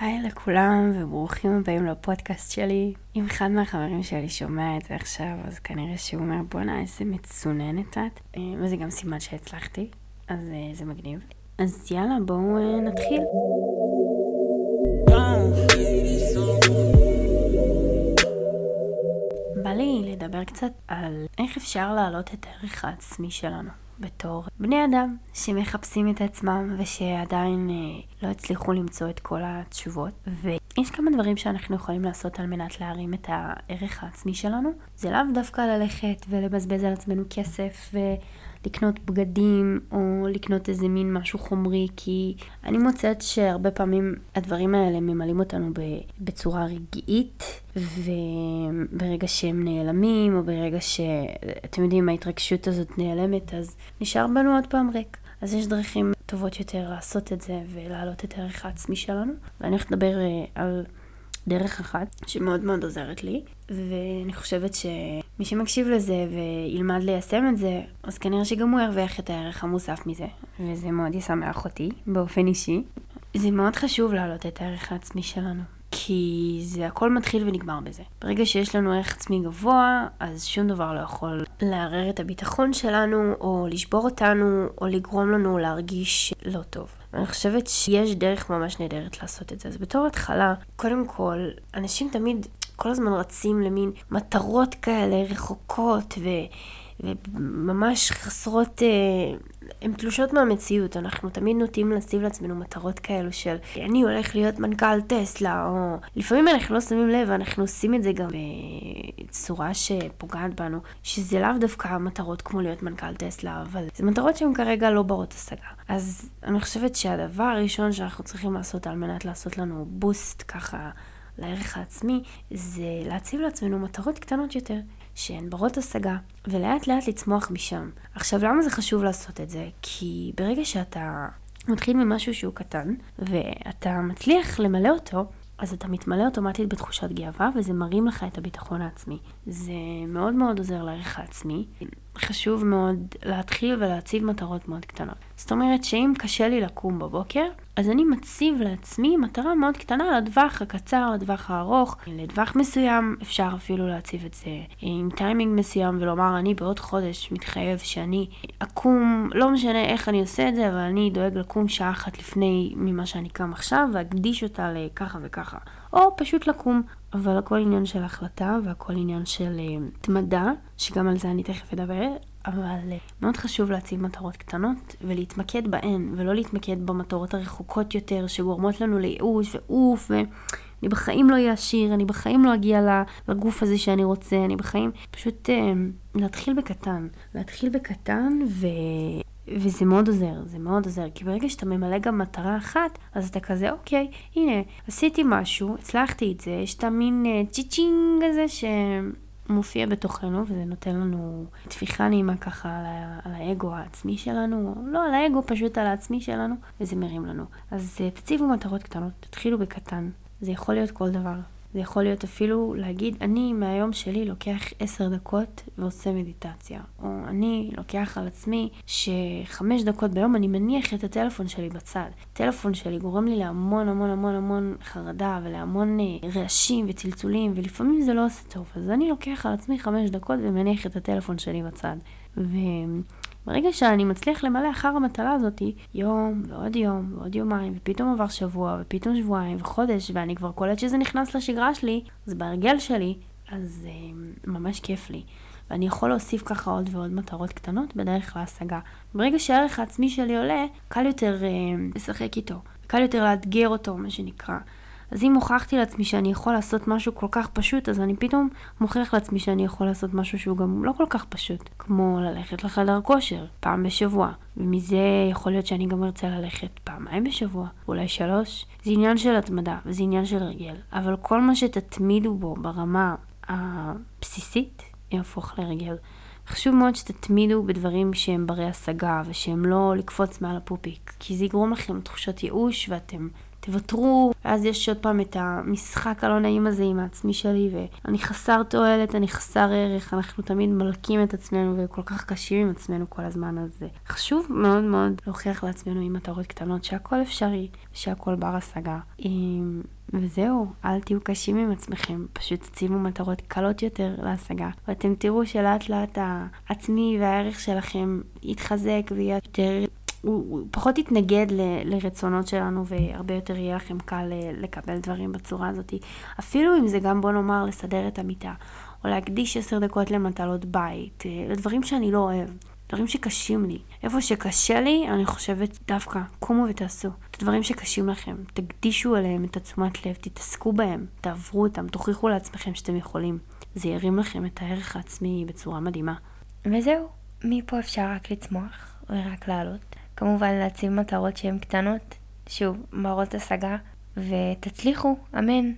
היי לכולם וברוכים הבאים לפודקאסט שלי. אם אחד מהחברים שלי שומע את זה עכשיו, אז כנראה שהוא אומר בואנה איזה מצוננת את. אה, וזה גם סימן שהצלחתי, אז אה, זה מגניב. אז יאללה בואו אה, נתחיל. בא לי לדבר קצת על איך אפשר להעלות את הערך העצמי שלנו. בתור בני אדם שמחפשים את עצמם ושעדיין אה, לא הצליחו למצוא את כל התשובות. ויש כמה דברים שאנחנו יכולים לעשות על מנת להרים את הערך העצמי שלנו. זה לאו דווקא ללכת ולבזבז על עצמנו כסף לקנות בגדים או לקנות איזה מין משהו חומרי, כי אני מוצאת שהרבה פעמים הדברים האלה ממלאים אותנו בצורה רגעית, וברגע שהם נעלמים, או ברגע שאתם יודעים, ההתרגשות הזאת נעלמת, אז נשאר בנו עוד פעם ריק. אז יש דרכים טובות יותר לעשות את זה ולהעלות את הערך העצמי שלנו, ואני הולכת לדבר אה, על דרך אחת שמאוד מאוד עוזרת לי, ואני חושבת שמי שמקשיב לזה וילמד ליישם את זה, אז כנראה שגם הוא ירוויח את הערך המוסף מזה, וזה מאוד ישמח אותי באופן אישי. זה מאוד חשוב להעלות את הערך העצמי שלנו. כי זה הכל מתחיל ונגמר בזה. ברגע שיש לנו ערך עצמי גבוה, אז שום דבר לא יכול לערער את הביטחון שלנו, או לשבור אותנו, או לגרום לנו להרגיש לא טוב. אני חושבת שיש דרך ממש נהדרת לעשות את זה. אז בתור התחלה, קודם כל, אנשים תמיד כל הזמן רצים למין מטרות כאלה רחוקות ו... וממש חסרות, אה, הן תלושות מהמציאות. אנחנו תמיד נוטים לשים לעצמנו מטרות כאלו של אני הולך להיות מנכ"ל טסלה, או לפעמים אנחנו לא שמים לב, אנחנו עושים את זה גם בצורה שפוגעת בנו, שזה לאו דווקא מטרות כמו להיות מנכ"ל טסלה, אבל זה מטרות שהן כרגע לא ברות השגה. אז אני חושבת שהדבר הראשון שאנחנו צריכים לעשות על מנת לעשות לנו בוסט ככה לערך העצמי, זה להציב לעצמנו מטרות קטנות יותר. שהן ברות השגה, ולאט לאט לצמוח משם. עכשיו, למה זה חשוב לעשות את זה? כי ברגע שאתה מתחיל ממשהו שהוא קטן, ואתה מצליח למלא אותו, אז אתה מתמלא אוטומטית בתחושת גאווה, וזה מרים לך את הביטחון העצמי. זה מאוד מאוד עוזר לערך העצמי. חשוב מאוד להתחיל ולהציב מטרות מאוד קטנות. זאת אומרת שאם קשה לי לקום בבוקר, אז אני מציב לעצמי מטרה מאוד קטנה לטווח הקצר, לטווח הארוך. לטווח מסוים אפשר אפילו להציב את זה עם טיימינג מסוים ולומר אני בעוד חודש מתחייב שאני אקום, לא משנה איך אני עושה את זה, אבל אני דואג לקום שעה אחת לפני ממה שאני קם עכשיו ואקדיש אותה לככה וככה. או פשוט לקום. אבל הכל עניין של החלטה והכל עניין של אה, התמדה, שגם על זה אני תכף אדבר, אבל אה, מאוד חשוב להציב מטרות קטנות ולהתמקד בהן, ולא להתמקד במטרות הרחוקות יותר שגורמות לנו לייאוש ואוף, ואני בחיים לא אהיה עשיר, אני בחיים לא אגיע לגוף הזה שאני רוצה, אני בחיים... פשוט אה, להתחיל בקטן. להתחיל בקטן ו... וזה מאוד עוזר, זה מאוד עוזר, כי ברגע שאתה ממלא גם מטרה אחת, אז אתה כזה, אוקיי, הנה, עשיתי משהו, הצלחתי את זה, יש את המין uh, צ'יצ'ינג הזה שמופיע בתוכנו, וזה נותן לנו טפיחה נעימה ככה על, ה- על האגו העצמי שלנו, לא על האגו, פשוט על העצמי שלנו, וזה מרים לנו. אז uh, תציבו מטרות קטנות, תתחילו בקטן, זה יכול להיות כל דבר. זה יכול להיות אפילו להגיד, אני מהיום שלי לוקח עשר דקות ועושה מדיטציה. או אני לוקח על עצמי שחמש דקות ביום אני מניח את הטלפון שלי בצד. הטלפון שלי גורם לי להמון המון המון המון חרדה ולהמון אה, רעשים וצלצולים, ולפעמים זה לא עושה טוב. אז אני לוקח על עצמי חמש דקות ומניח את הטלפון שלי בצד. ו... ברגע שאני מצליח למלא אחר המטלה הזאת, יום ועוד יום ועוד יומיים, ופתאום עבר שבוע, ופתאום שבועיים וחודש, ואני כבר קולט שזה נכנס לשגרה שלי, אז בהרגל שלי, אז uh, ממש כיף לי. ואני יכול להוסיף ככה עוד ועוד מטרות קטנות בדרך להשגה. ברגע שהערך העצמי שלי עולה, קל יותר uh, לשחק איתו. קל יותר לאתגר אותו, מה שנקרא. אז אם הוכחתי לעצמי שאני יכול לעשות משהו כל כך פשוט, אז אני פתאום מוכיח לעצמי שאני יכול לעשות משהו שהוא גם לא כל כך פשוט, כמו ללכת לחדר כושר פעם בשבוע, ומזה יכול להיות שאני גם ארצה ללכת פעמיים בשבוע, אולי שלוש. זה עניין של התמדה, וזה עניין של רגל, אבל כל מה שתתמידו בו ברמה הבסיסית, יהפוך לרגל. חשוב מאוד שתתמידו בדברים שהם ברי השגה ושהם לא לקפוץ מעל הפופיק, כי זה יגרום לכם תחושות ייאוש ואתם תוותרו, ואז יש עוד פעם את המשחק הלא נעים הזה עם העצמי שלי, ואני חסר תועלת, אני חסר ערך, אנחנו תמיד מלקים את עצמנו וכל כך קשים עם עצמנו כל הזמן, אז חשוב מאוד מאוד להוכיח לעצמנו עם מטרות קטנות שהכל אפשרי, שהכל בר השגה. וזהו, אל תהיו קשים עם עצמכם, פשוט תציבו מטרות קלות יותר להשגה, ואתם תראו שלאט לאט העצמי והערך שלכם יתחזק ויהיה יותר... הוא, הוא פחות יתנגד ל, לרצונות שלנו והרבה יותר יהיה לכם קל אה, לקבל דברים בצורה הזאת. אפילו אם זה גם בוא נאמר לסדר את המיטה, או להקדיש עשר דקות למטלות בית, אה, לדברים שאני לא אוהב. דברים שקשים לי. איפה שקשה לי, אני חושבת דווקא, קומו ותעשו. את הדברים שקשים לכם, תקדישו עליהם את התשומת לב, תתעסקו בהם, תעברו אותם, תוכיחו לעצמכם שאתם יכולים. זה ירים לכם את הערך העצמי בצורה מדהימה. וזהו, מפה אפשר רק לצמוח ורק לעלות. כמובן להציב מטרות שהן קטנות, שוב, מרות השגה, ותצליחו, אמן.